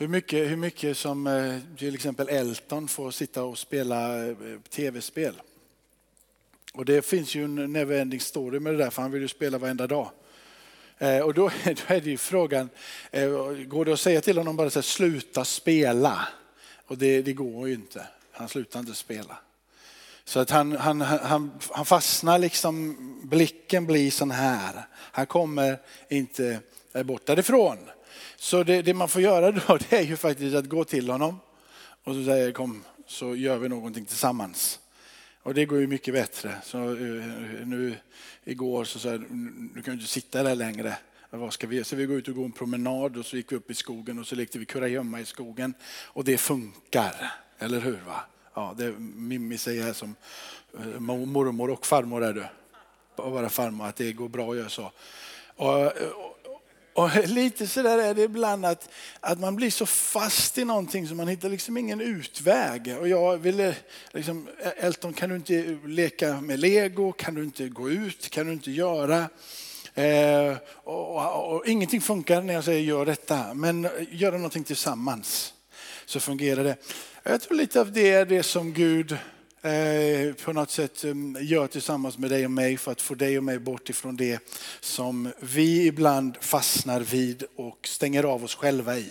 Hur mycket, hur mycket som eh, till exempel Elton får sitta och spela eh, tv-spel. Och det finns ju en neverending story med det där för han vill ju spela varenda dag. Eh, och då, då är det ju frågan, går det att säga till honom bara så här, sluta spela? Och det, det går ju inte. Han slutar inte spela. Så att han, han, han, han fastnar liksom, blicken blir sån här. Han kommer inte bort därifrån. Så det, det, man får göra då det är ju faktiskt att gå till honom och så säger kom så gör vi någonting tillsammans. Och det går ju mycket bättre. Så eh, nu igår så sa jag, du kan ju inte sitta där längre. Vad ska vi göra? Så vi går ut och går en promenad och så gick vi upp i skogen och så lekte vi kurragömma i skogen. Och det funkar, eller hur? va? Ja, det Mimmi säger här som eh, mormor och farmor är du. Bara farmor, att det går bra att göra så. Och, eh, och lite sådär är det ibland att, att man blir så fast i någonting så man hittar liksom ingen utväg. Och jag ville, liksom, Elton kan du inte leka med lego? Kan du inte gå ut? Kan du inte göra? Eh, och, och, och, ingenting funkar när jag säger gör detta, men göra någonting tillsammans så fungerar det. Jag tror lite av det är det som Gud Eh, på något sätt eh, gör tillsammans med dig och mig för att få dig och mig bort ifrån det som vi ibland fastnar vid och stänger av oss själva i.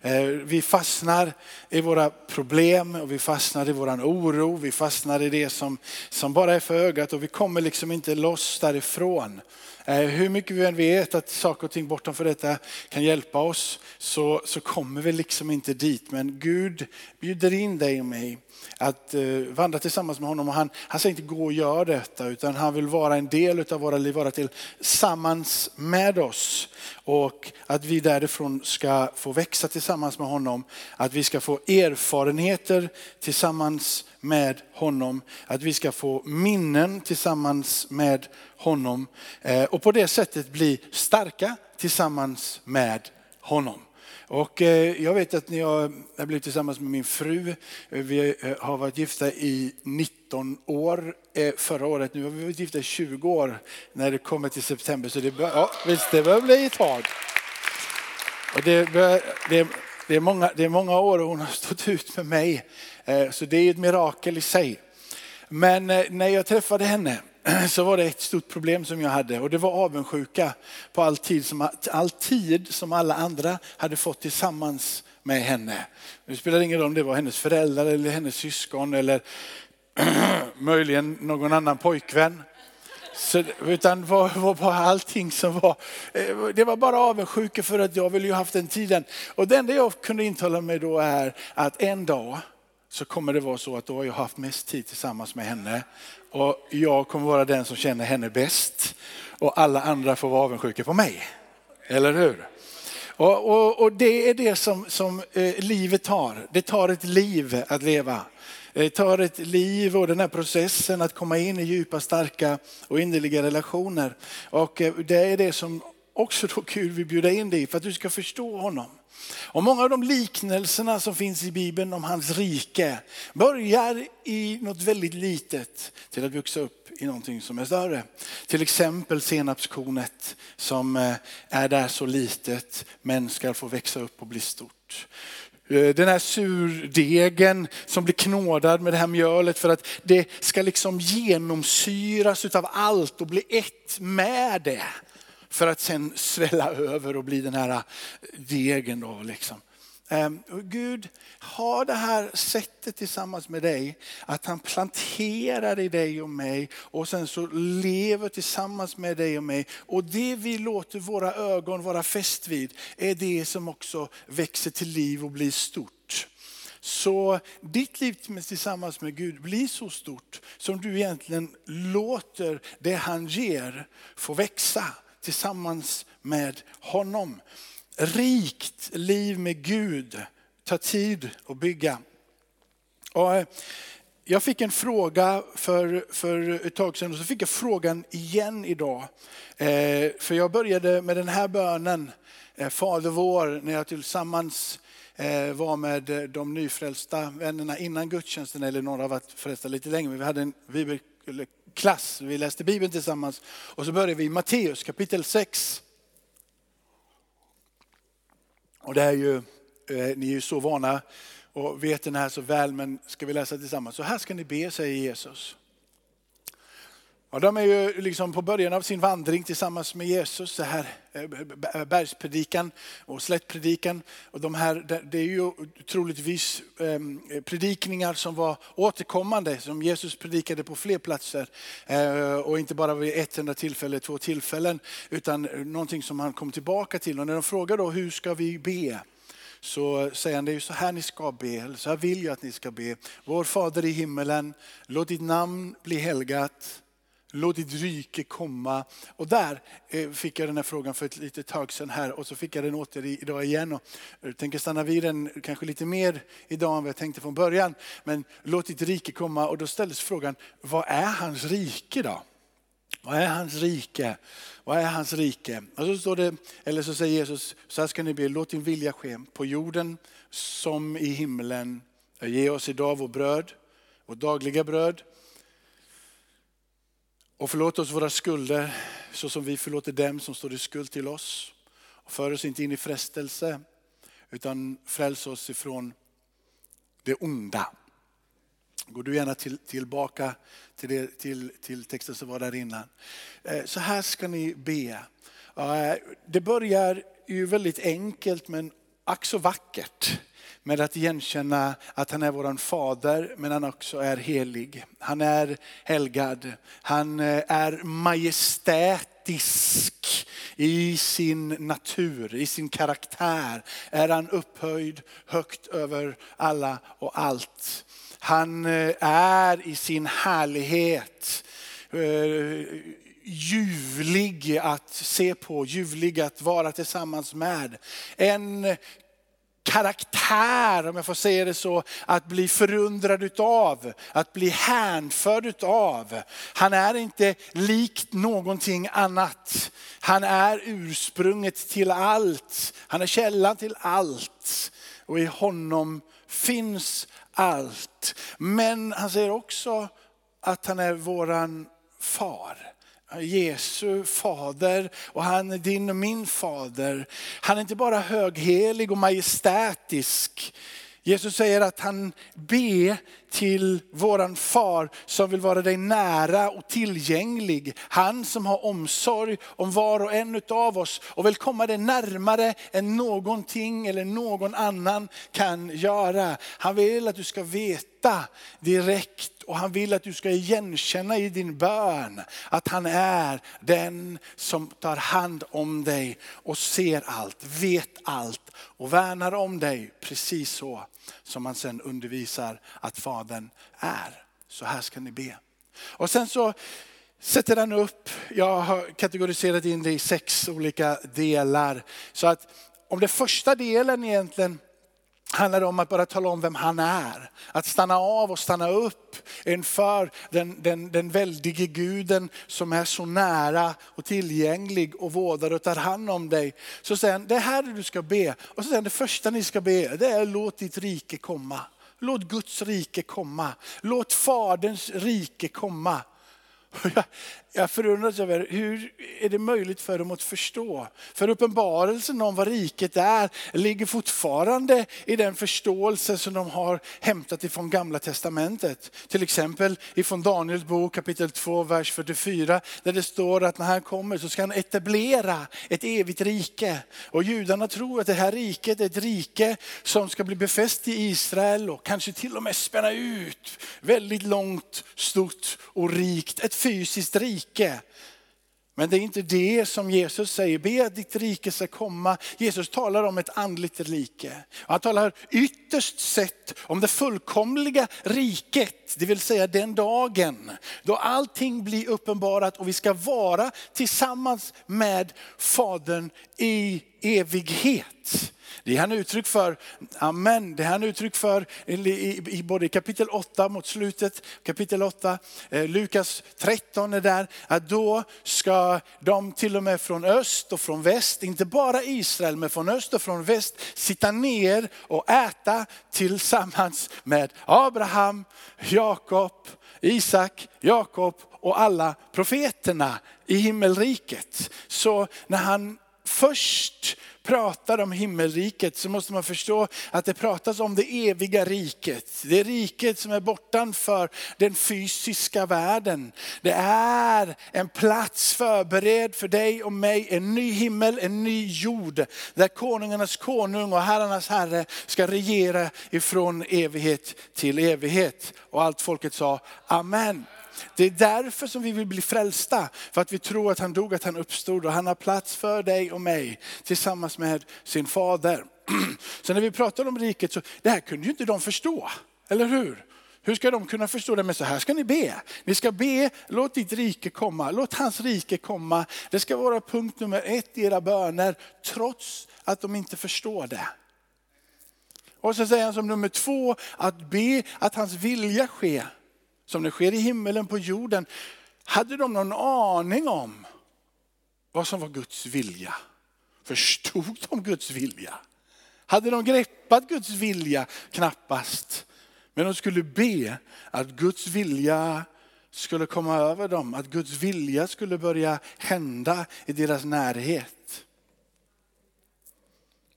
Eh, vi fastnar i våra problem och vi fastnar i våran oro. Vi fastnar i det som, som bara är för ögat och vi kommer liksom inte loss därifrån. Hur mycket vi än vet att saker och ting bortanför detta kan hjälpa oss så, så kommer vi liksom inte dit. Men Gud bjuder in dig och mig att eh, vandra tillsammans med honom. Och han, han säger inte gå och gör detta utan han vill vara en del av våra liv, vara tillsammans med oss. Och att vi därifrån ska få växa tillsammans med honom. Att vi ska få erfarenheter tillsammans med honom. Att vi ska få minnen tillsammans med honom. Eh, och på det sättet bli starka tillsammans med honom. Och eh, jag vet att när jag blev tillsammans med min fru, eh, vi eh, har varit gifta i 19 år förra året. Nu har vi varit gifta i 20 år när det kommer till september. Så det, bör, ja, visst, det börjar bli ett tag. Och det, bör, det, det, är många, det är många år och hon har stått ut med mig. Så det är ett mirakel i sig. Men när jag träffade henne så var det ett stort problem som jag hade och det var avundsjuka på all tid som, all tid som alla andra hade fått tillsammans med henne. Det spelar ingen roll om det var hennes föräldrar eller hennes syskon eller möjligen någon annan pojkvän. Så, utan var, var bara allting som var, eh, det var bara avundsjuka för att jag ville ju haft den tiden. Och det enda jag kunde intala mig då är att en dag så kommer det vara så att då har jag haft mest tid tillsammans med henne och jag kommer vara den som känner henne bäst och alla andra får vara avundsjuka på mig. Eller hur? Och, och, och det är det som, som eh, livet tar. Det tar ett liv att leva. Det tar ett liv och den här processen att komma in i djupa, starka och innerliga relationer. Och eh, det är det som också då Gud vill bjuda in dig för att du ska förstå honom. Och många av de liknelserna som finns i Bibeln om hans rike börjar i något väldigt litet till att växa upp i någonting som är större. Till exempel senapskornet som eh, är där så litet men ska få växa upp och bli stort. Eh, den här surdegen som blir knådad med det här mjölet för att det ska liksom genomsyras av allt och bli ett med det för att sen svälla över och bli den här degen. Då, liksom. Ehm, och Gud har det här sättet tillsammans med dig, att han planterar i dig och mig och sen så lever tillsammans med dig och mig. Och det vi låter våra ögon vara fäst vid är det som också växer till liv och blir stort. Så ditt liv tillsammans med Gud blir så stort som du egentligen låter det han ger få växa tillsammans med honom. Rikt liv med Gud tar tid att bygga. Och eh, jag fick en fråga för, för ett tag sedan och så fick jag frågan igen idag. Eh, för jag började med den här bönen, eh, Fader vår, när jag tillsammans eh, var med eh, de nyfrälsta vännerna innan gudstjänsten, eller några har varit frälsta lite längre, men vi hade en klass. Vi läste Bibeln tillsammans och så började vi i Matteus kapitel 6. Och det är ju eh, ni är ju så vana och vet den här så väl, men ska vi läsa tillsammans? Så här ska ni be, säger Jesus. Ja, de är ju liksom på början av sin vandring tillsammans med Jesus, det här eh, bergspredikan och slättpredikan. Och de här, det är ju troligtvis ehm, predikningar som var återkommande, som Jesus predikade på fler platser. Eh, och inte bara vid ett enda tillfälle, två tillfällen, utan någonting som han kom tillbaka till. Och när de frågar då, hur ska vi be? så säger han det är så här ni ska be, eller så här vill jag att ni ska be. Vår Fader i himmelen, låt ditt namn bli helgat. Låt ditt rike komma. Och där eh, fick jag den här frågan för ett litet tag sedan här och så fick jag den åter idag igen. Och jag tänker stanna vid den kanske lite mer idag än vad jag tänkte från början. Men låt ditt rike komma och då ställdes frågan, vad är hans rike då? Vad är hans rike? Vad är hans rike? Och så står det, eller så säger Jesus, så här ska ni be, låt din vilja ske på jorden som i himlen. Ge oss idag vår bröd, vårt dagliga bröd. Och förlåt oss våra skulder så som vi förlåter dem som står i skuld till oss. Och för oss inte in i frestelse utan fräls oss ifrån det onda. Går du gärna till, tillbaka till, det, till, till texten som var där innan. Eh, så här ska ni be. Eh, det börjar ju väldigt enkelt men ack så vackert med att igenkänna att han är våran fader men han också är helig. Han är helgad, han eh, är majestätisk i sin natur, i sin karaktär. Är han upphöjd högt över alla och allt. Han eh, är i sin härlighet eh, ljuvlig att se på, ljuvlig att vara tillsammans med. En karaktär, om jag får säga det så, att bli förundrad utav, att bli hänförd utav. Han är inte likt någonting annat. Han är ursprunget till allt. Han är källan till allt. Och i honom finns allt. Men han säger också att han är våran far. Jesu fader och han är din och min fader. Han är inte bara höghelig och majestätisk. Jesus säger att han ber till våran far som vill vara dig nära och tillgänglig. Han som har omsorg om var och en av oss och vill komma dig närmare än någonting eller någon annan kan göra. Han vill att du ska veta direkt och han vill att du ska igenkänna i din bön att han är den som tar hand om dig och ser allt, vet allt och värnar om dig precis så som han sen undervisar att Fadern är. Så här ska ni be. Och sen så sätter han upp, jag har kategoriserat in det i sex olika delar. Så att om det första delen egentligen handlar det om att bara tala om vem han är. Att stanna av och stanna upp inför den, den, den väldige guden som är så nära och tillgänglig och vårdar och tar hand om dig. Så säger han, det här är det du ska be. Och så säger han, det första ni ska be, det är låt ditt rike komma. Låt Guds rike komma. Låt Faderns rike komma. Jag jag förundras över hur är det möjligt för dem att förstå? För uppenbarelsen om vad riket är ligger fortfarande i den förståelse som de har hämtat ifrån gamla testamentet. Till exempel ifrån Daniels bok kapitel 2, vers 44, där det står att när han kommer så ska han etablera ett evigt rike. Och judarna tror att det här riket är ett rike som ska bli befäst i Israel och kanske till och med spänna ut väldigt långt, stort och rikt. Ett fysiskt rike rike. Men det är inte det som Jesus säger, be att ditt rike ska komma. Jesus talar om ett andligt rike. Han talar ytterst sett om det fullkomliga riket, det vill säga den dagen då allting blir uppenbarat och vi ska vara tillsammans med Fadern i evighet. Det är han uttryck för, amen, det är han uttryck för i, i både kapitel 8 mot slutet, kapitel 8, eh, Lukas 13 är där, att då ska de till och med från öst och från väst, inte bara Israel, men från öst och från väst, sitta ner och äta tillsammans med Abraham, Jakob, Isak, Jakob och alla profeterna i himmelriket. Så när han först pratar om himmelriket så måste man förstå att det pratas om det eviga riket. Det riket som är bortanför den fysiska världen. Det är en plats förberedd för dig och mig, en ny himmel, en ny jord. Där konungarnas konung och herrarnas herre ska regera ifrån evighet till evighet. Och allt folket sa Amen. Det är därför som vi vill bli frälsta. För att vi tror att han dog, att han uppstod och han har plats för dig och mig tillsammans med sin fader. Så när vi pratar om riket så, det här kunde ju inte de förstå, eller hur? Hur ska de kunna förstå det? Men så här ska ni be. Ni ska be, låt ditt rike komma, låt hans rike komma. Det ska vara punkt nummer ett i era böner, trots att de inte förstår det. Och så säger han som nummer två, att be att hans vilja sker som det sker i himmelen på jorden. Hade de någon aning om vad som var Guds vilja? Förstod de Guds vilja? Hade de greppat Guds vilja? Knappast. Men de skulle be att Guds vilja skulle komma över dem, att Guds vilja skulle börja hända i deras närhet.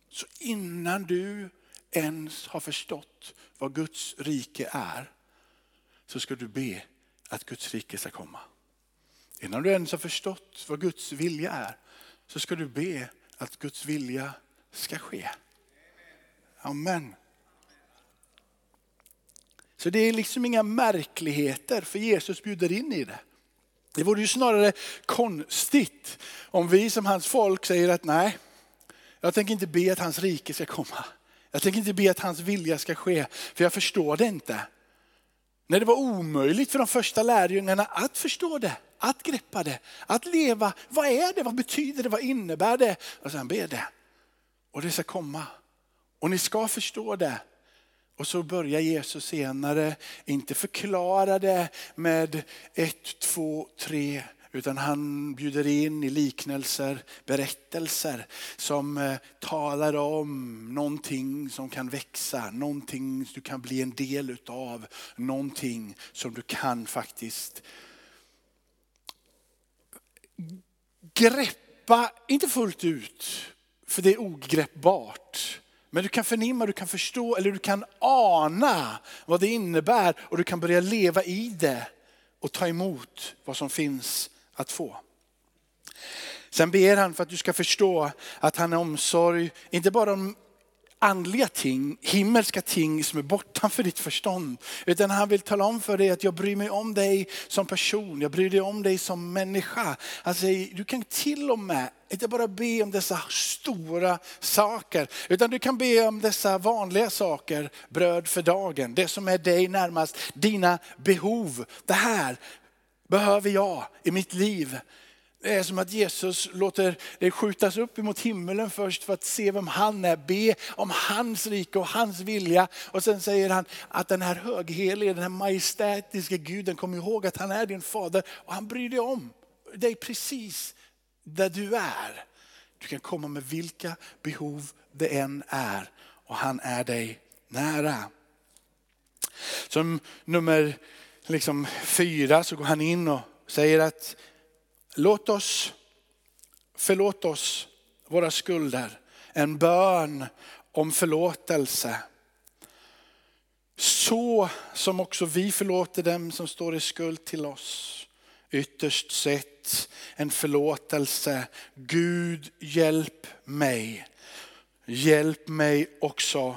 Så innan du ens har förstått vad Guds rike är, så ska du be att Guds rike ska komma. Innan du ens har förstått vad Guds vilja är så ska du be att Guds vilja ska ske. Amen. Så det är liksom inga märkligheter för Jesus bjuder in i det. Det vore ju snarare konstigt om vi som hans folk säger att nej, jag tänker inte be att hans rike ska komma. Jag tänker inte be att hans vilja ska ske, för jag förstår det inte. När det var omöjligt för de första lärjungarna att förstå det, att greppa det, att leva. Vad är det? Vad betyder det? Vad innebär det? Och sen ber det. Och det ska komma. Och ni ska förstå det. Och så börjar Jesus senare, inte förklara det med ett, två, tre, utan han bjuder in i liknelser, berättelser som eh, talar om någonting som kan växa, någonting du kan bli en del utav, någonting som du kan faktiskt greppa, inte fullt ut, för det är ogreppbart. Men du kan förnimma, du kan förstå eller du kan ana vad det innebär och du kan börja leva i det och ta emot vad som finns att få. Sen ber han för att du ska förstå att han har omsorg, inte bara om andliga ting, himmelska ting som är bortanför ditt förstånd. Utan han vill tala om för dig att jag bryr mig om dig som person, jag bryr mig om dig som människa. Han säger, du kan till och med inte bara be om dessa stora saker, utan du kan be om dessa vanliga saker, bröd för dagen, det som är dig närmast, dina behov. Det här behöver jag i mitt liv. Det är som att Jesus låter det skjutas upp emot himmelen först för att se vem han är. Be om hans rike och hans vilja. Och sen säger han att den här höghelige, den här majestätiska guden, kom ihåg att han är din fader och han bryr dig om dig precis där du är. Du kan komma med vilka behov det än är och han är dig nära. Som nummer liksom fyra så går han in och säger att låt oss, förlåt oss våra skulder. En bön om förlåtelse. Så som också vi förlåter dem som står i skuld till oss. Ytterst sett en förlåtelse. Gud hjälp mig. Hjälp mig också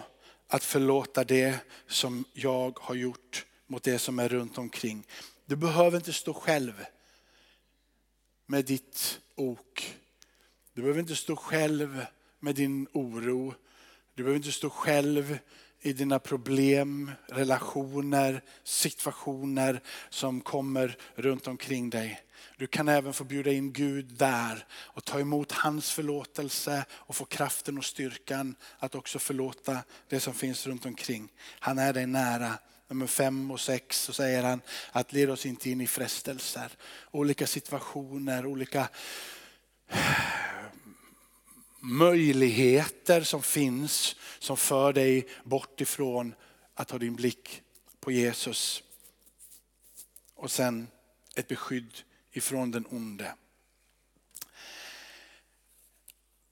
att förlåta det som jag har gjort mot det som är runt omkring. Du behöver inte stå själv med ditt ok. Du behöver inte stå själv med din oro. Du behöver inte stå själv i dina problem, relationer, situationer som kommer runt omkring dig. Du kan även få bjuda in Gud där och ta emot hans förlåtelse och få kraften och styrkan att också förlåta det som finns runt omkring. Han är dig nära nummer fem och sex så säger han att led oss inte in i frestelser. Olika situationer, olika eh, möjligheter som finns som för dig bort ifrån att ha din blick på Jesus. Och sen ett beskydd ifrån den onde.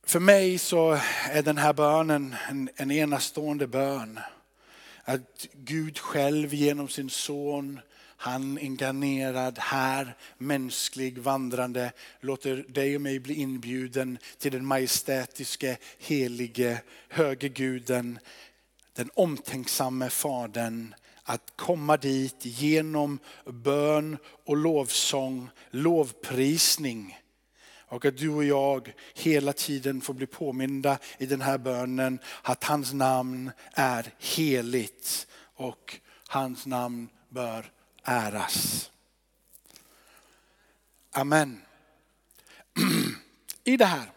För mig så är den här bönen en, en enastående bön. Att Gud själv genom sin son, han inkarnerad här, mänsklig, vandrande, låter dig och mig bli inbjuden till den majestätiske, helige, höge guden, den omtänksamme fadern, att komma dit genom bön och lovsång, lovprisning. Och att du och jag hela tiden får bli påminda i den här bönen att hans namn är heligt och hans namn bör äras. Amen. I det här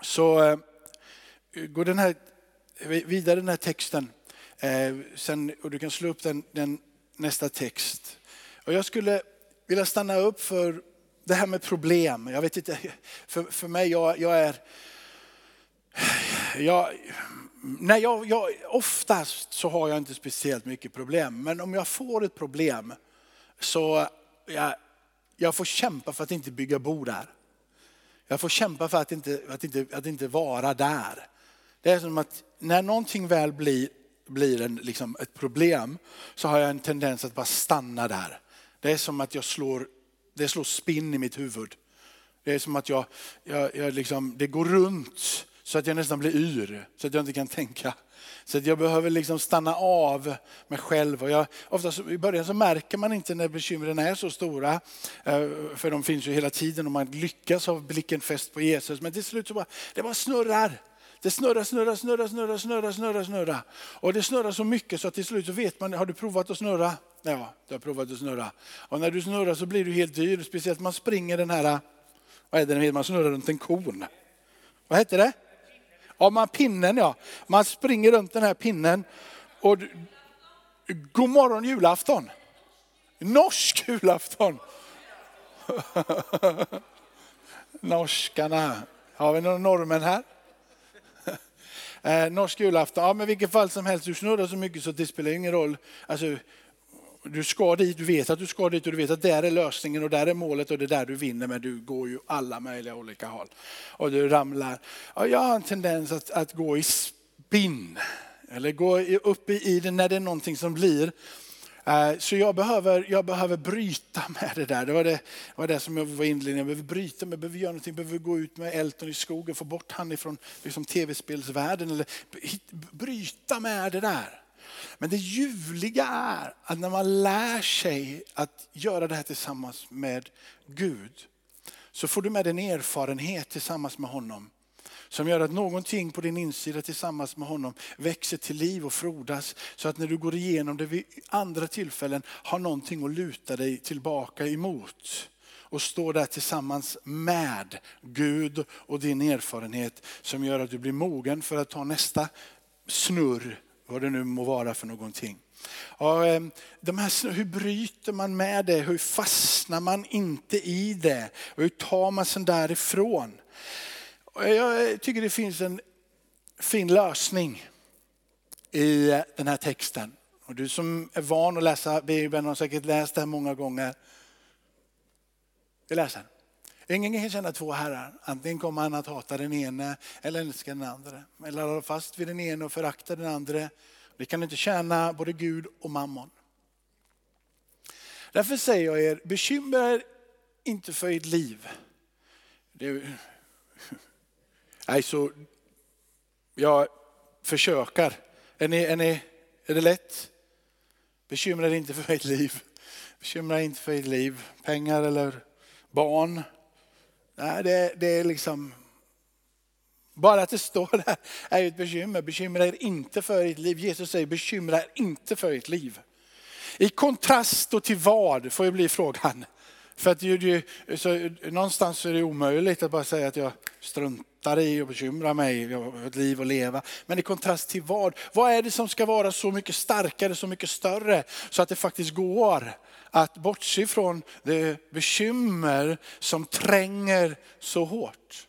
så eh, går den här, vidare den här texten, eh, sen, och du kan slå upp den, den nästa text. Och jag skulle vilja stanna upp för det här med problem. Jag vet inte, för, för mig, jag, jag är... Jag, nej, jag, jag, oftast så har jag inte speciellt mycket problem, men om jag får ett problem så jag, jag får kämpa för att inte bygga bo där. Jag får kämpa för att inte, att inte, att inte vara där. Det är som att när någonting väl blir, blir en, liksom ett problem så har jag en tendens att bara stanna där. Det är som att jag slår det slår spinn i mitt huvud. Det är som att jag, jag, jag liksom, det går runt så att jag nästan blir yr, så att jag inte kan tänka. Så att jag behöver liksom stanna av mig själv. Och jag, oftast, I början så märker man inte när bekymren är så stora, eh, för de finns ju hela tiden och man lyckas ha blicken fäst på Jesus. Men till slut så bara, det bara snurrar. Det snurrar, snurrar, snurrar, snurrar, snurrar, snurrar, snurrar. Och det snurrar så mycket så att till slut så vet man, har du provat att snurra? Ja, du har provat att snurra. Och när du snurrar så blir du helt dyr, speciellt man springer den här, vad är det den heter? man snurrar runt en kon. Vad heter det? Ja, man pinnen ja. Man springer runt den här pinnen. Och god morgon julafton. Norsk julafton. Norskarna. Har vi några norrmän här? Eh, norsk julafton, ja men vilket fall som helst, du snurrar så mycket så det spelar ingen roll. Alltså, du ska dit, du vet att du ska dit och du vet att där är lösningen och där är målet och det är där du vinner men du går ju alla möjliga olika håll. Och du ramlar. Ja, jag har en tendens att, att gå i spinn. Eller gå upp i det när det är någonting som blir. Eh, så jag behöver, jag behöver bryta med det där. Det var det, var det som jag var inledningen. Jag behöver bryta med, jag behöver göra någonting, jag behöver gå ut med Elton i skogen, få bort han ifrån liksom, tv-spelsvärlden. Eller bryta med det där. Men det ljuvliga är att när man lär sig att göra det här tillsammans med Gud, så får du med en erfarenhet tillsammans med honom som gör att någonting på din insida tillsammans med honom växer till liv och frodas. Så att när du går igenom det vid andra tillfällen har någonting att luta dig tillbaka emot. Och står där tillsammans med Gud och din erfarenhet som gör att du blir mogen för att ta nästa snurr, vad det nu må vara för någonting. Och ehm, de här, hur bryter man med det? Hur fastnar man inte i det? Och hur tar man sig därifrån? Jag tycker det finns en fin lösning i den här texten. Och du som är van att läsa Bibeln har säkert läst det här många gånger. Vi läser. Ingen kan känna två herrar. Antingen kommer han att hata den ene eller älska den andra. Eller hålla fast vid den ene och förakta den andra. Vi kan inte tjäna både Gud och mammon. Därför säger jag er, bekymra er inte för ert liv. Det Nej, så jag försöker. Är, ni, är, ni, är det lätt? Bekymra er inte för ert liv. Bekymra er inte för ert liv. Pengar eller barn. Nej, det, det är liksom... Bara att det står där är ju ett bekymmer. Bekymra er inte för ert liv. Jesus säger bekymra er inte för ert liv. I kontrast då till vad, får ju bli frågan. För att ju, så, någonstans är det omöjligt att bara säga att jag struntar i och bekymrar mig, jag har ett liv att leva. Men i kontrast till vad? Vad är det som ska vara så mycket starkare, så mycket större så att det faktiskt går att bortse från det bekymmer som tränger så hårt?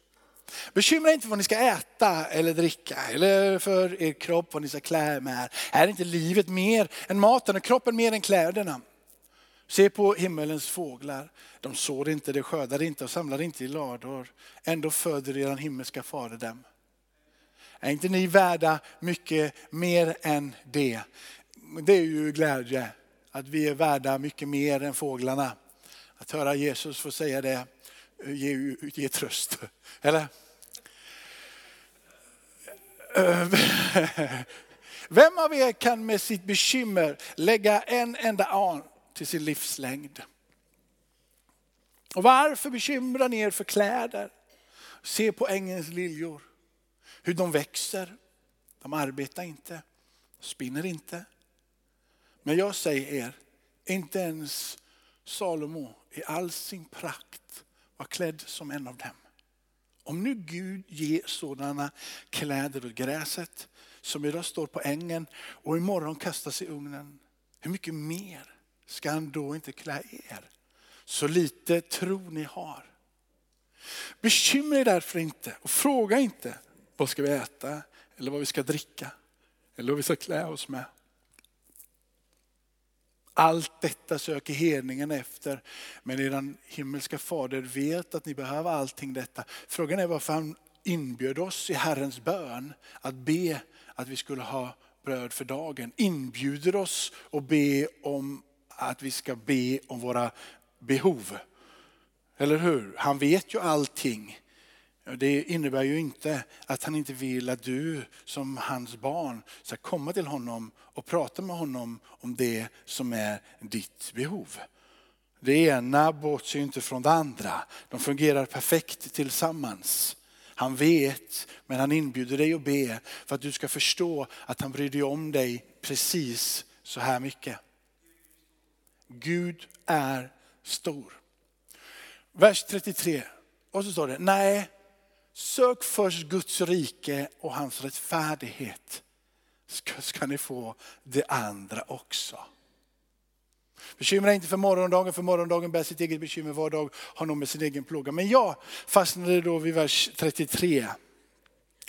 Bekymra inte för vad ni ska äta eller dricka eller för er kropp, vad ni ska klä med. Är inte livet mer än maten och kroppen mer än kläderna? Se på himmelens fåglar. De sår inte, de skördar inte och samlar inte i lador. Ändå föder er himmelska fader dem. Är inte ni värda mycket mer än det? Det är ju glädje att vi är värda mycket mer än fåglarna. Att höra Jesus få säga det ger, ge tröst. Eller? Vem av er kan med sitt bekymmer lägga en enda an till sin livslängd? Och varför bekymrar ni er för kläder? Se på ängens liljor, hur de växer. De arbetar inte, spinner inte. Men jag säger er, inte ens Salomo i all sin prakt var klädd som en av dem. Om nu Gud ger sådana kläder åt gräset som idag står på ängen och imorgon kastas i ugnen. Hur mycket mer ska han då inte klä er? Så lite tro ni har. Bekymra er därför inte och fråga inte vad ska vi äta eller vad vi ska dricka eller vad vi ska klä oss med. Allt detta söker hedningen efter. Men eran himmelska fader vet att ni behöver allting detta. Frågan är varför han inbjöd oss i Herrens bön att be att vi skulle ha bröd för dagen. Inbjuder oss att be om att vi ska be om våra behov. Eller hur? Han vet ju allting. Det innebär ju inte att han inte vill att du som hans barn ska komma till honom och prata med honom om det som är ditt behov. Det ena bortser inte från det andra. De fungerar perfekt tillsammans. Han vet, men han inbjuder dig att be för att du ska förstå att han bryr dig om dig precis så här mycket. Gud är stor. Vers 33. Och så står det, nej, Sök först Guds rike och hans rättfärdighet. Ska, ska ni få det andra också. Bekymra inte för morgondagen, för morgondagen bär sitt eget bekymmer. Var dag har någon med sin egen plåga. Men jag fastnade då vid vers 33.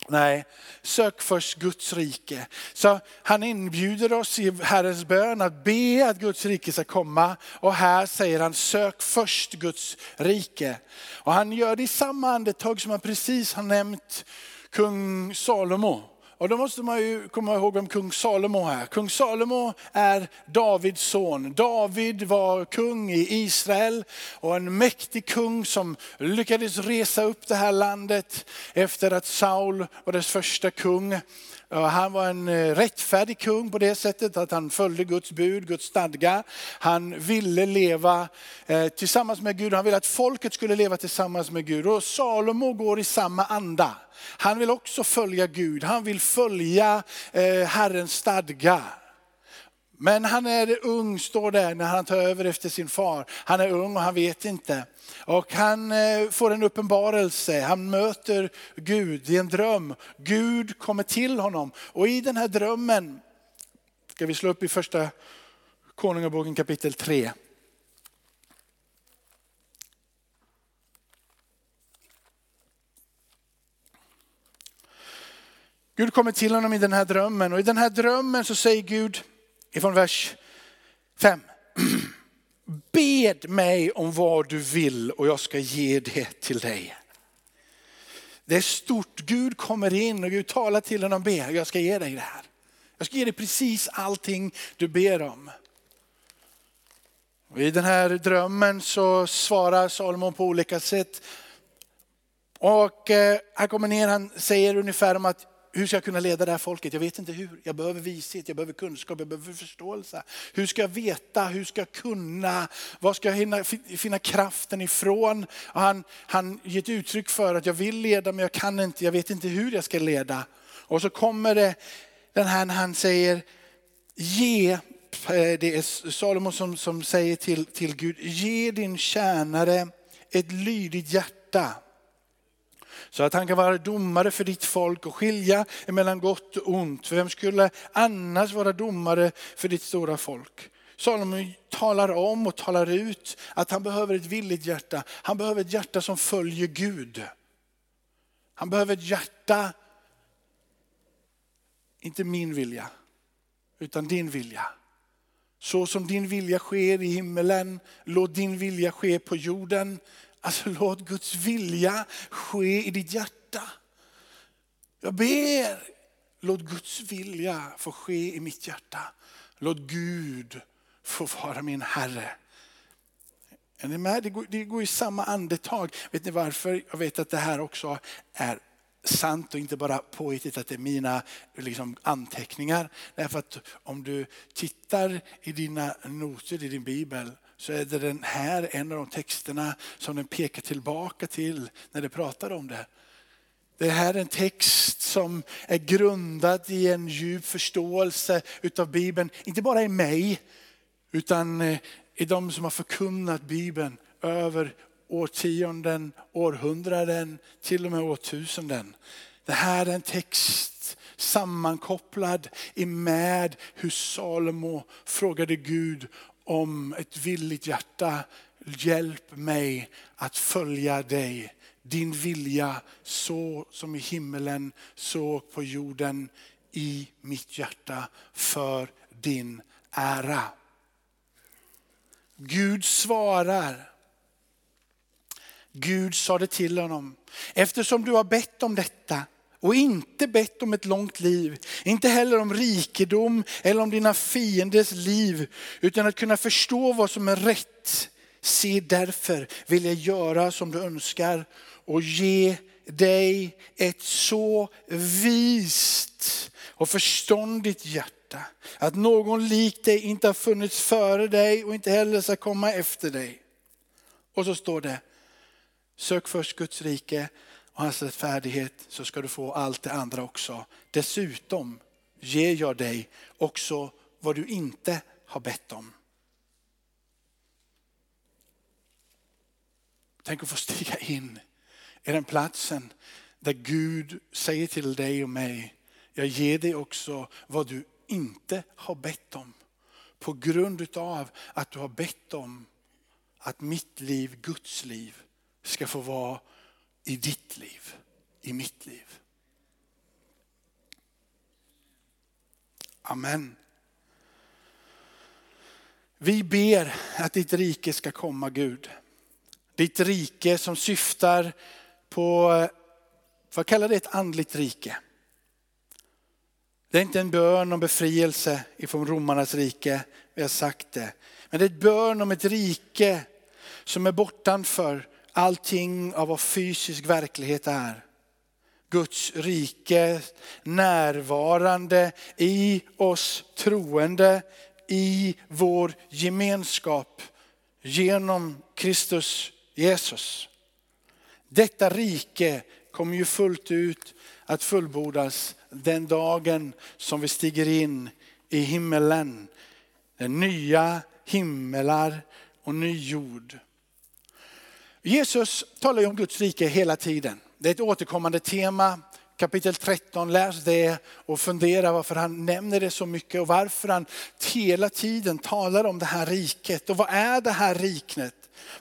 Nej, sök först Guds rike. Så han inbjuder oss i Herrens bön att be att Guds rike ska komma. Och här säger han, sök först Guds rike. Och han gör det i samma andetag som han precis har nämnt kung Salomo. Och då måste man ju komma ihåg vem kung Salomo är. Kung Salomo är Davids son. David var kung i Israel och en mäktig kung som lyckades resa upp det här landet efter att Saul var dess första kung. Han var en eh, rättfärdig kung på det sättet att han följde Guds bud, Guds stadga. Han ville leva eh, tillsammans med Gud, han ville att folket skulle leva tillsammans med Gud. Och Salomo går i samma anda. Han vill också följa Gud, han vill följa eh, Herrens stadga. Men han är ung, står det när han tar över efter sin far. Han är ung och han vet inte. Och han eh, får en uppenbarelse, han möter Gud i en dröm. Gud kommer till honom och i den här drömmen, ska vi slå upp i första Konungaboken kapitel 3. Gud kommer till honom i den här drömmen och i den här drömmen så säger Gud ifrån vers 5. Bed mig om vad du vill och jag ska ge det till dig. Det är stort, Gud kommer in och Gud talar till honom, och ber, jag ska ge dig det här. Jag ska ge dig precis allting du ber om. Och I den här drömmen så svarar Salomon på olika sätt. Och eh, han kommer ner, han säger ungefär om att hur ska jag kunna leda det här folket? Jag vet inte hur. Jag behöver vishet, jag behöver kunskap, jag behöver förståelse. Hur ska jag veta, hur ska jag kunna, var ska jag hinna, finna kraften ifrån? Och han, han ger ett uttryck för att jag vill leda men jag kan inte, jag vet inte hur jag ska leda. Och så kommer det den här när han säger, ge, eh, det är Salomo som, som säger till, till Gud, ge din tjänare ett lydigt hjärta så att han kan vara domare för ditt folk och skilja mellan gott och ont. För vem skulle annars vara domare för ditt stora folk? Salomo talar om och talar ut att han behöver ett villigt hjärta. Han behöver ett hjärta som följer Gud. Han behöver ett hjärta, inte min vilja, utan din vilja. Så som din vilja sker i himmelen, låt din vilja ske på jorden. Alltså låt Guds vilja ske i ditt hjärta. Jag ber, låt Guds vilja få ske i mitt hjärta. Låt Gud få vara min Herre. Är ni med? Det går, det går i samma andetag. Vet ni varför? Jag vet att det här också är sant och inte bara påhittigt att det är mina liksom, anteckningar. Därför att om du tittar i dina noter i din bibel så är det den här en av de texterna som den pekar tillbaka till när det pratar om det. Det här är en text som är grundad i en djup förståelse utav Bibeln. Inte bara i mig, utan eh, i de som har förkunnat Bibeln över årtionden, århundraden, till och med årtusenden. Det här är en text sammankopplad med hur Salomo frågade Gud om ett villigt hjärta. Hjälp mig att följa dig. Din vilja så som i himmelen, så på jorden i mitt hjärta för din ära. Gud svarar. Gud sa det till honom. Eftersom du har bett om detta och inte bett om ett långt liv, inte heller om rikedom eller om dina fienders liv, utan att kunna förstå vad som är rätt. Se därför vill jag göra som du önskar och ge dig ett så vist och förståndigt hjärta att någon lik dig inte har funnits före dig och inte heller ska komma efter dig. Och så står det, sök först Guds rike och hans rättfärdighet så ska du få allt det andra också. Dessutom ger jag dig också vad du inte har bett om. Tänk att få stiga in i den platsen där Gud säger till dig och mig, jag ger dig också vad du inte har bett om. På grund av att du har bett om att mitt liv, Guds liv, ska få vara i ditt liv, i mitt liv. Amen. Vi ber att ditt rike ska komma Gud. Ditt rike som syftar på, får jag kalla det ett andligt rike. Det är inte en bön om befrielse ifrån romarnas rike, vi har sagt det. Men det är ett bön om ett rike som är bortanför allting av vad fysisk verklighet är. Guds rike närvarande i oss troende, i vår gemenskap genom Kristus Jesus. Detta rike kommer ju fullt ut att fullbordas den dagen som vi stiger in i himmelen. Den nya himmelar och ny jord. Jesus talar ju om Guds rike hela tiden. Det är ett återkommande tema. Kapitel 13, läs det och fundera varför han nämner det så mycket och varför han hela tiden talar om det här riket. Och vad är det här riknet?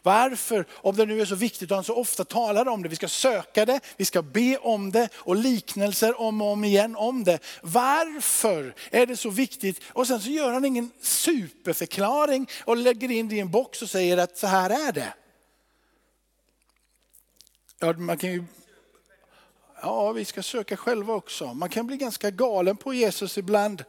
Varför, om det nu är så viktigt och han så ofta talar om det, vi ska söka det, vi ska be om det och liknelser om och om igen om det. Varför är det så viktigt? Och sen så gör han ingen superförklaring och lägger in det i en box och säger att så här är det. Ja, man kan ju, ja, vi ska söka själva också. Man kan bli ganska galen på Jesus ibland.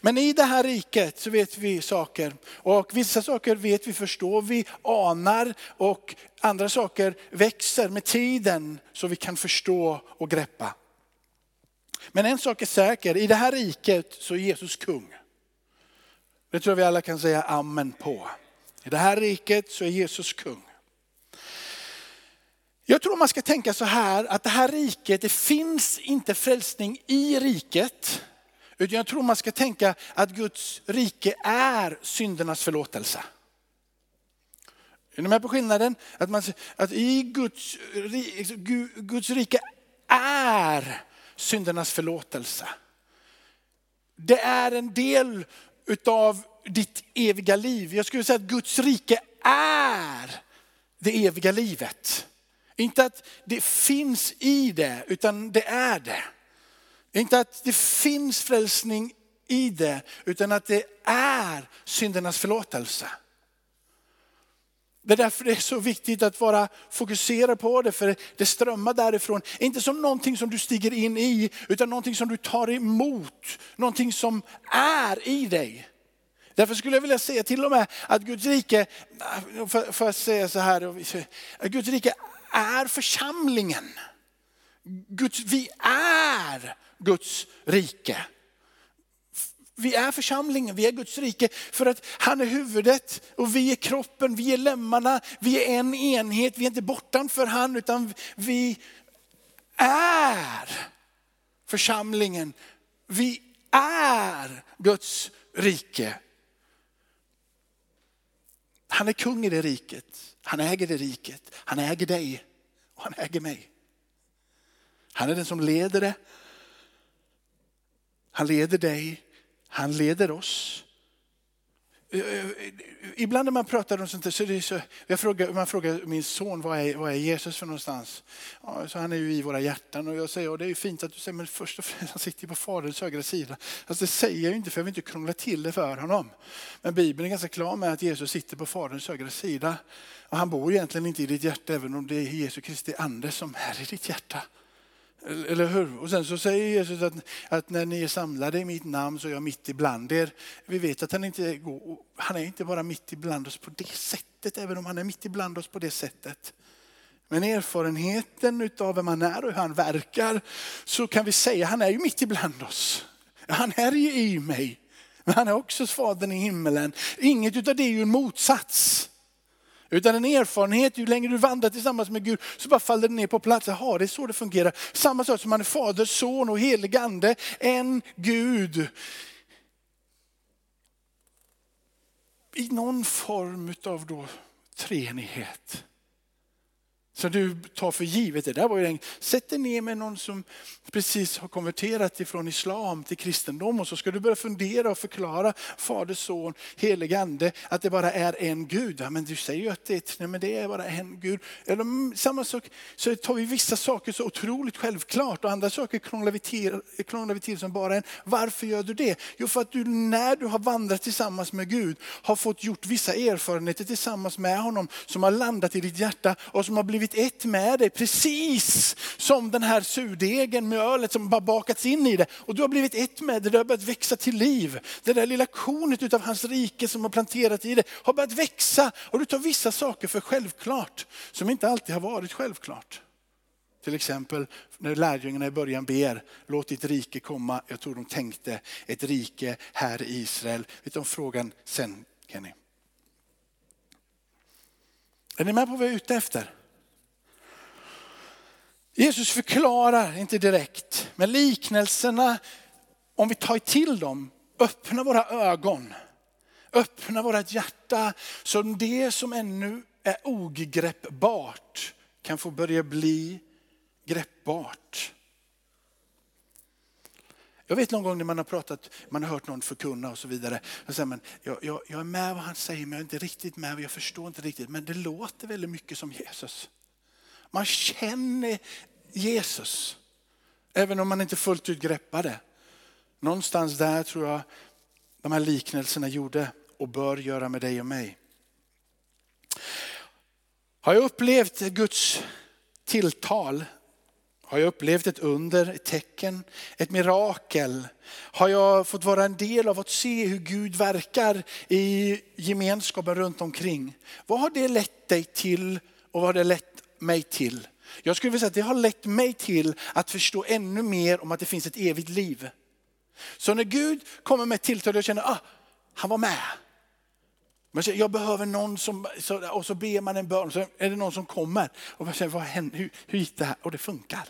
Men i det här riket så vet vi saker. Och vissa saker vet vi, förstår vi, anar och andra saker växer med tiden så vi kan förstå och greppa. Men en sak är säker, i det här riket så är Jesus kung. Det tror jag vi alla kan säga amen på. I det här riket så är Jesus kung. Jag tror man ska tänka så här att det här riket, det finns inte frälsning i riket. Utan jag tror man ska tänka att Guds rike är syndernas förlåtelse. Är ni med på skillnaden? Att, man, att i Guds, liksom, Guds rike är syndernas förlåtelse. Det är en del utav ditt eviga liv. Jag skulle säga att Guds rike är det eviga livet. Inte att det finns i det, utan det är det. Inte att det finns frälsning i det, utan att det är syndernas förlåtelse. Det är därför det är så viktigt att vara fokuserad på det, för det strömmar därifrån. Inte som någonting som du stiger in i, utan någonting som du tar emot. Någonting som är i dig. Därför skulle jag vilja säga till och med att Guds rike, äh, för att säga så här, Guds rike är församlingen. Guds, vi är Guds rike. Vi är församlingen, vi är Guds rike för att han är huvudet och vi är kroppen, vi är lemmarna, vi är en enhet, vi är inte bortanför han utan vi är församlingen. Vi är Guds rike. Han är kung i det riket, han äger det riket, han äger dig och han äger mig. Han är den som leder det. Han leder dig han leder oss. Eh, eh, ibland när man pratar om sånt där, så är det så, jag frågar, man frågar min son, vad är, vad är Jesus för någonstans? Ja, så han är ju i våra hjärtan och jag säger, och det är ju fint att du säger, men först och främst han sitter ju på Faderns högra sida. Alltså det säger jag ju inte för jag vill inte krångla till det för honom. Men Bibeln är ganska klar med att Jesus sitter på Faderns högra sida. Och han bor egentligen inte i ditt hjärta, även om det är Jesu Kristi ande som är i ditt hjärta. Eller hur? Och sen så säger Jesus att, att, när ni är samlade i mitt namn så är jag mitt ibland er. Vi vet att han inte går, han är inte bara mitt ibland oss på det sättet, även om han är mitt ibland oss på det sättet. Men erfarenheten av vem han är och hur han verkar så kan vi säga att han är ju mitt ibland oss. Han är ju i mig. Men han är också fadern i himmelen. Inget av det är ju en motsats. Utan en erfarenhet, ju längre du vandrar tillsammans med Gud så bara faller det ner på plats. Jaha, det är så det fungerar. Samma sak som man är fader, son och helig ande. En Gud. I någon form av då treenighet. Så du tar för givet. Det där var ju en, sätt dig ner med någon som precis har konverterat ifrån islam till kristendom och så ska du börja fundera och förklara Fader, Son, Helig Ande att det bara är en Gud. Ja, men du säger ju att det, nej, men det är bara en Gud. Eller, mm, samma sak, så tar vi vissa saker så otroligt självklart och andra saker krånglar vi till, krånglar vi till som bara en. Varför gör du det? Jo, för att du när du har vandrat tillsammans med Gud har fått gjort vissa erfarenheter tillsammans med honom som har landat i ditt hjärta och som har blivit blivit ett med dig. Precis som den här surdegen med ölet som bara bakats in i det. Och du har blivit ett med det, det har börjat växa till liv. Det där lilla kornet utav hans rike som har planterat i det har börjat växa. Och du tar vissa saker för självklart som inte alltid har varit självklart. Till exempel när lärjungarna i början ber, låt ditt rike komma. Jag tror de tänkte ett rike här i Israel. Vet du om frågan sen Kenny? Är ni med på vad jag är ute efter? Jesus förklarar inte direkt, men liknelserna, om vi tar till dem, öppnar våra ögon, öppnar vårt hjärta så det som ännu är ogreppbart kan få börja bli greppbart. Jag vet någon gång när man har pratat, man har hört någon förkunna och så vidare. Och säger man, jag, jag, jag är med vad han säger men jag är inte riktigt med, jag förstår inte riktigt. Men det låter väldigt mycket som Jesus. Man känner Jesus. Även om man inte fullt ut greppar det. Någonstans där tror jag de här liknelserna gjorde och bör göra med dig och mig. Har jag upplevt Guds tilltal? Har jag upplevt ett under, ett tecken, ett mirakel? Har jag fått vara en del av att se hur Gud verkar i gemenskapen runt omkring? Vad har det lett dig till och vad har det lett mig till? Jag skulle vilja säga att det har lett mig till att förstå ännu mer om att det finns ett evigt liv. Så när Gud kommer med ett tilltal och känner, ah, han var med. Man säger, jag behöver någon som, och så ber man en bön, så är det någon som kommer. Och man säger, vad hände, hur, hur gick det här? Och det funkar.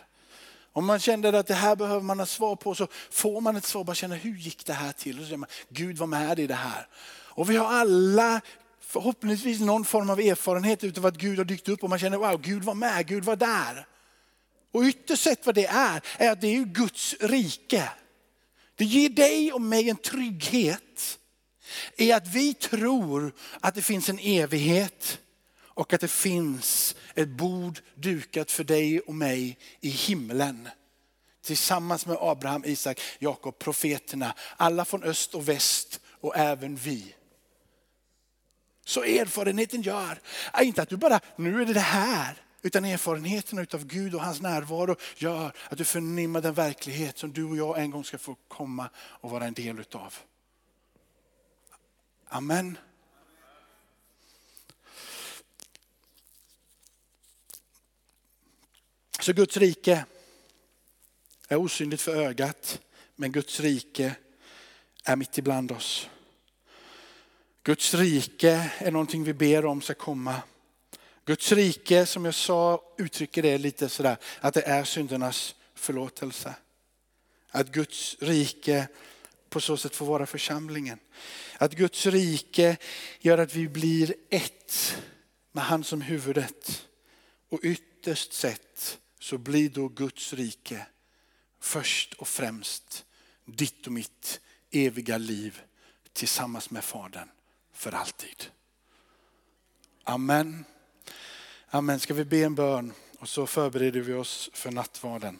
Om man kände att det här behöver man ha svar på så får man ett svar, bara känna hur gick det här till? Och så säger man, Gud var med i det här. Och vi har alla förhoppningsvis någon form av erfarenhet utav att Gud har dykt upp och man känner wow, Gud var med, Gud var där. Och ytterst sett vad det är, är att det är Guds rike. Det ger dig och mig en trygghet i att vi tror att det finns en evighet och att det finns ett bord dukat för dig och mig i himlen. tillsammans med Abraham, Isak, Jakob, profeterna, alla från öst och väst och även vi. Så erfarenheten gör, inte att du bara, nu är det det här, utan erfarenheten av Gud och hans närvaro gör att du förnimmar den verklighet som du och jag en gång ska få komma och vara en del utav. Amen. Så Guds rike är osynligt för ögat, men Guds rike är mitt ibland oss. Guds rike är någonting vi ber om ska komma. Guds rike, som jag sa, uttrycker det lite sådär, att det är syndernas förlåtelse. Att Guds rike på så sätt får vara församlingen. Att Guds rike gör att vi blir ett med han som huvudet. Och ytterst sett så blir då Guds rike först och främst ditt och mitt eviga liv tillsammans med Fadern för alltid. Amen. Amen. Ska vi be en bön och så förbereder vi oss för nattvarden.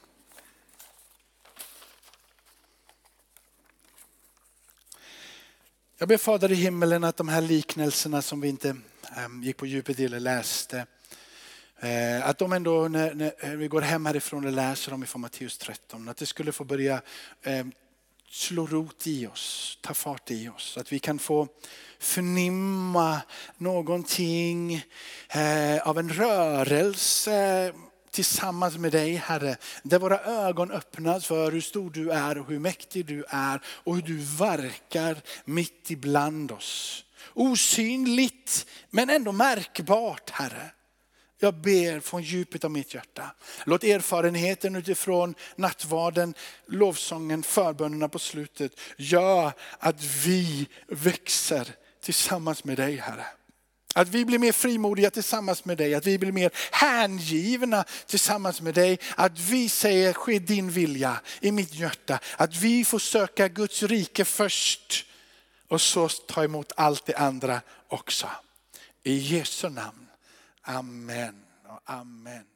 Jag ber Fader i himmelen att de här liknelserna som vi inte ehm, gick på djupet i eller läste, eh, att de ändå när, vi går hem härifrån och läser dem ifrån Matteus 13, att det skulle få börja ehm, slå rot i oss, ta fart i oss. Att vi kan få förnimma någonting eh, av en rörelse tillsammans med dig Herre. Där våra ögon öppnas för hur stor du är och hur mäktig du är och hur du verkar mitt ibland oss. Osynligt men ändå märkbart Herre. Jag ber från djupet av mitt hjärta. Låt erfarenheten utifrån nattvarden, lovsången, förbönerna på slutet gör att vi växer tillsammans med dig Herre. Att vi blir mer frimodiga tillsammans med dig, att vi blir mer hängivna tillsammans med dig. Att vi säger ske din vilja i mitt hjärta. Att vi får söka Guds rike först och så ta emot allt det andra också. I Jesu namn. Amen och amen.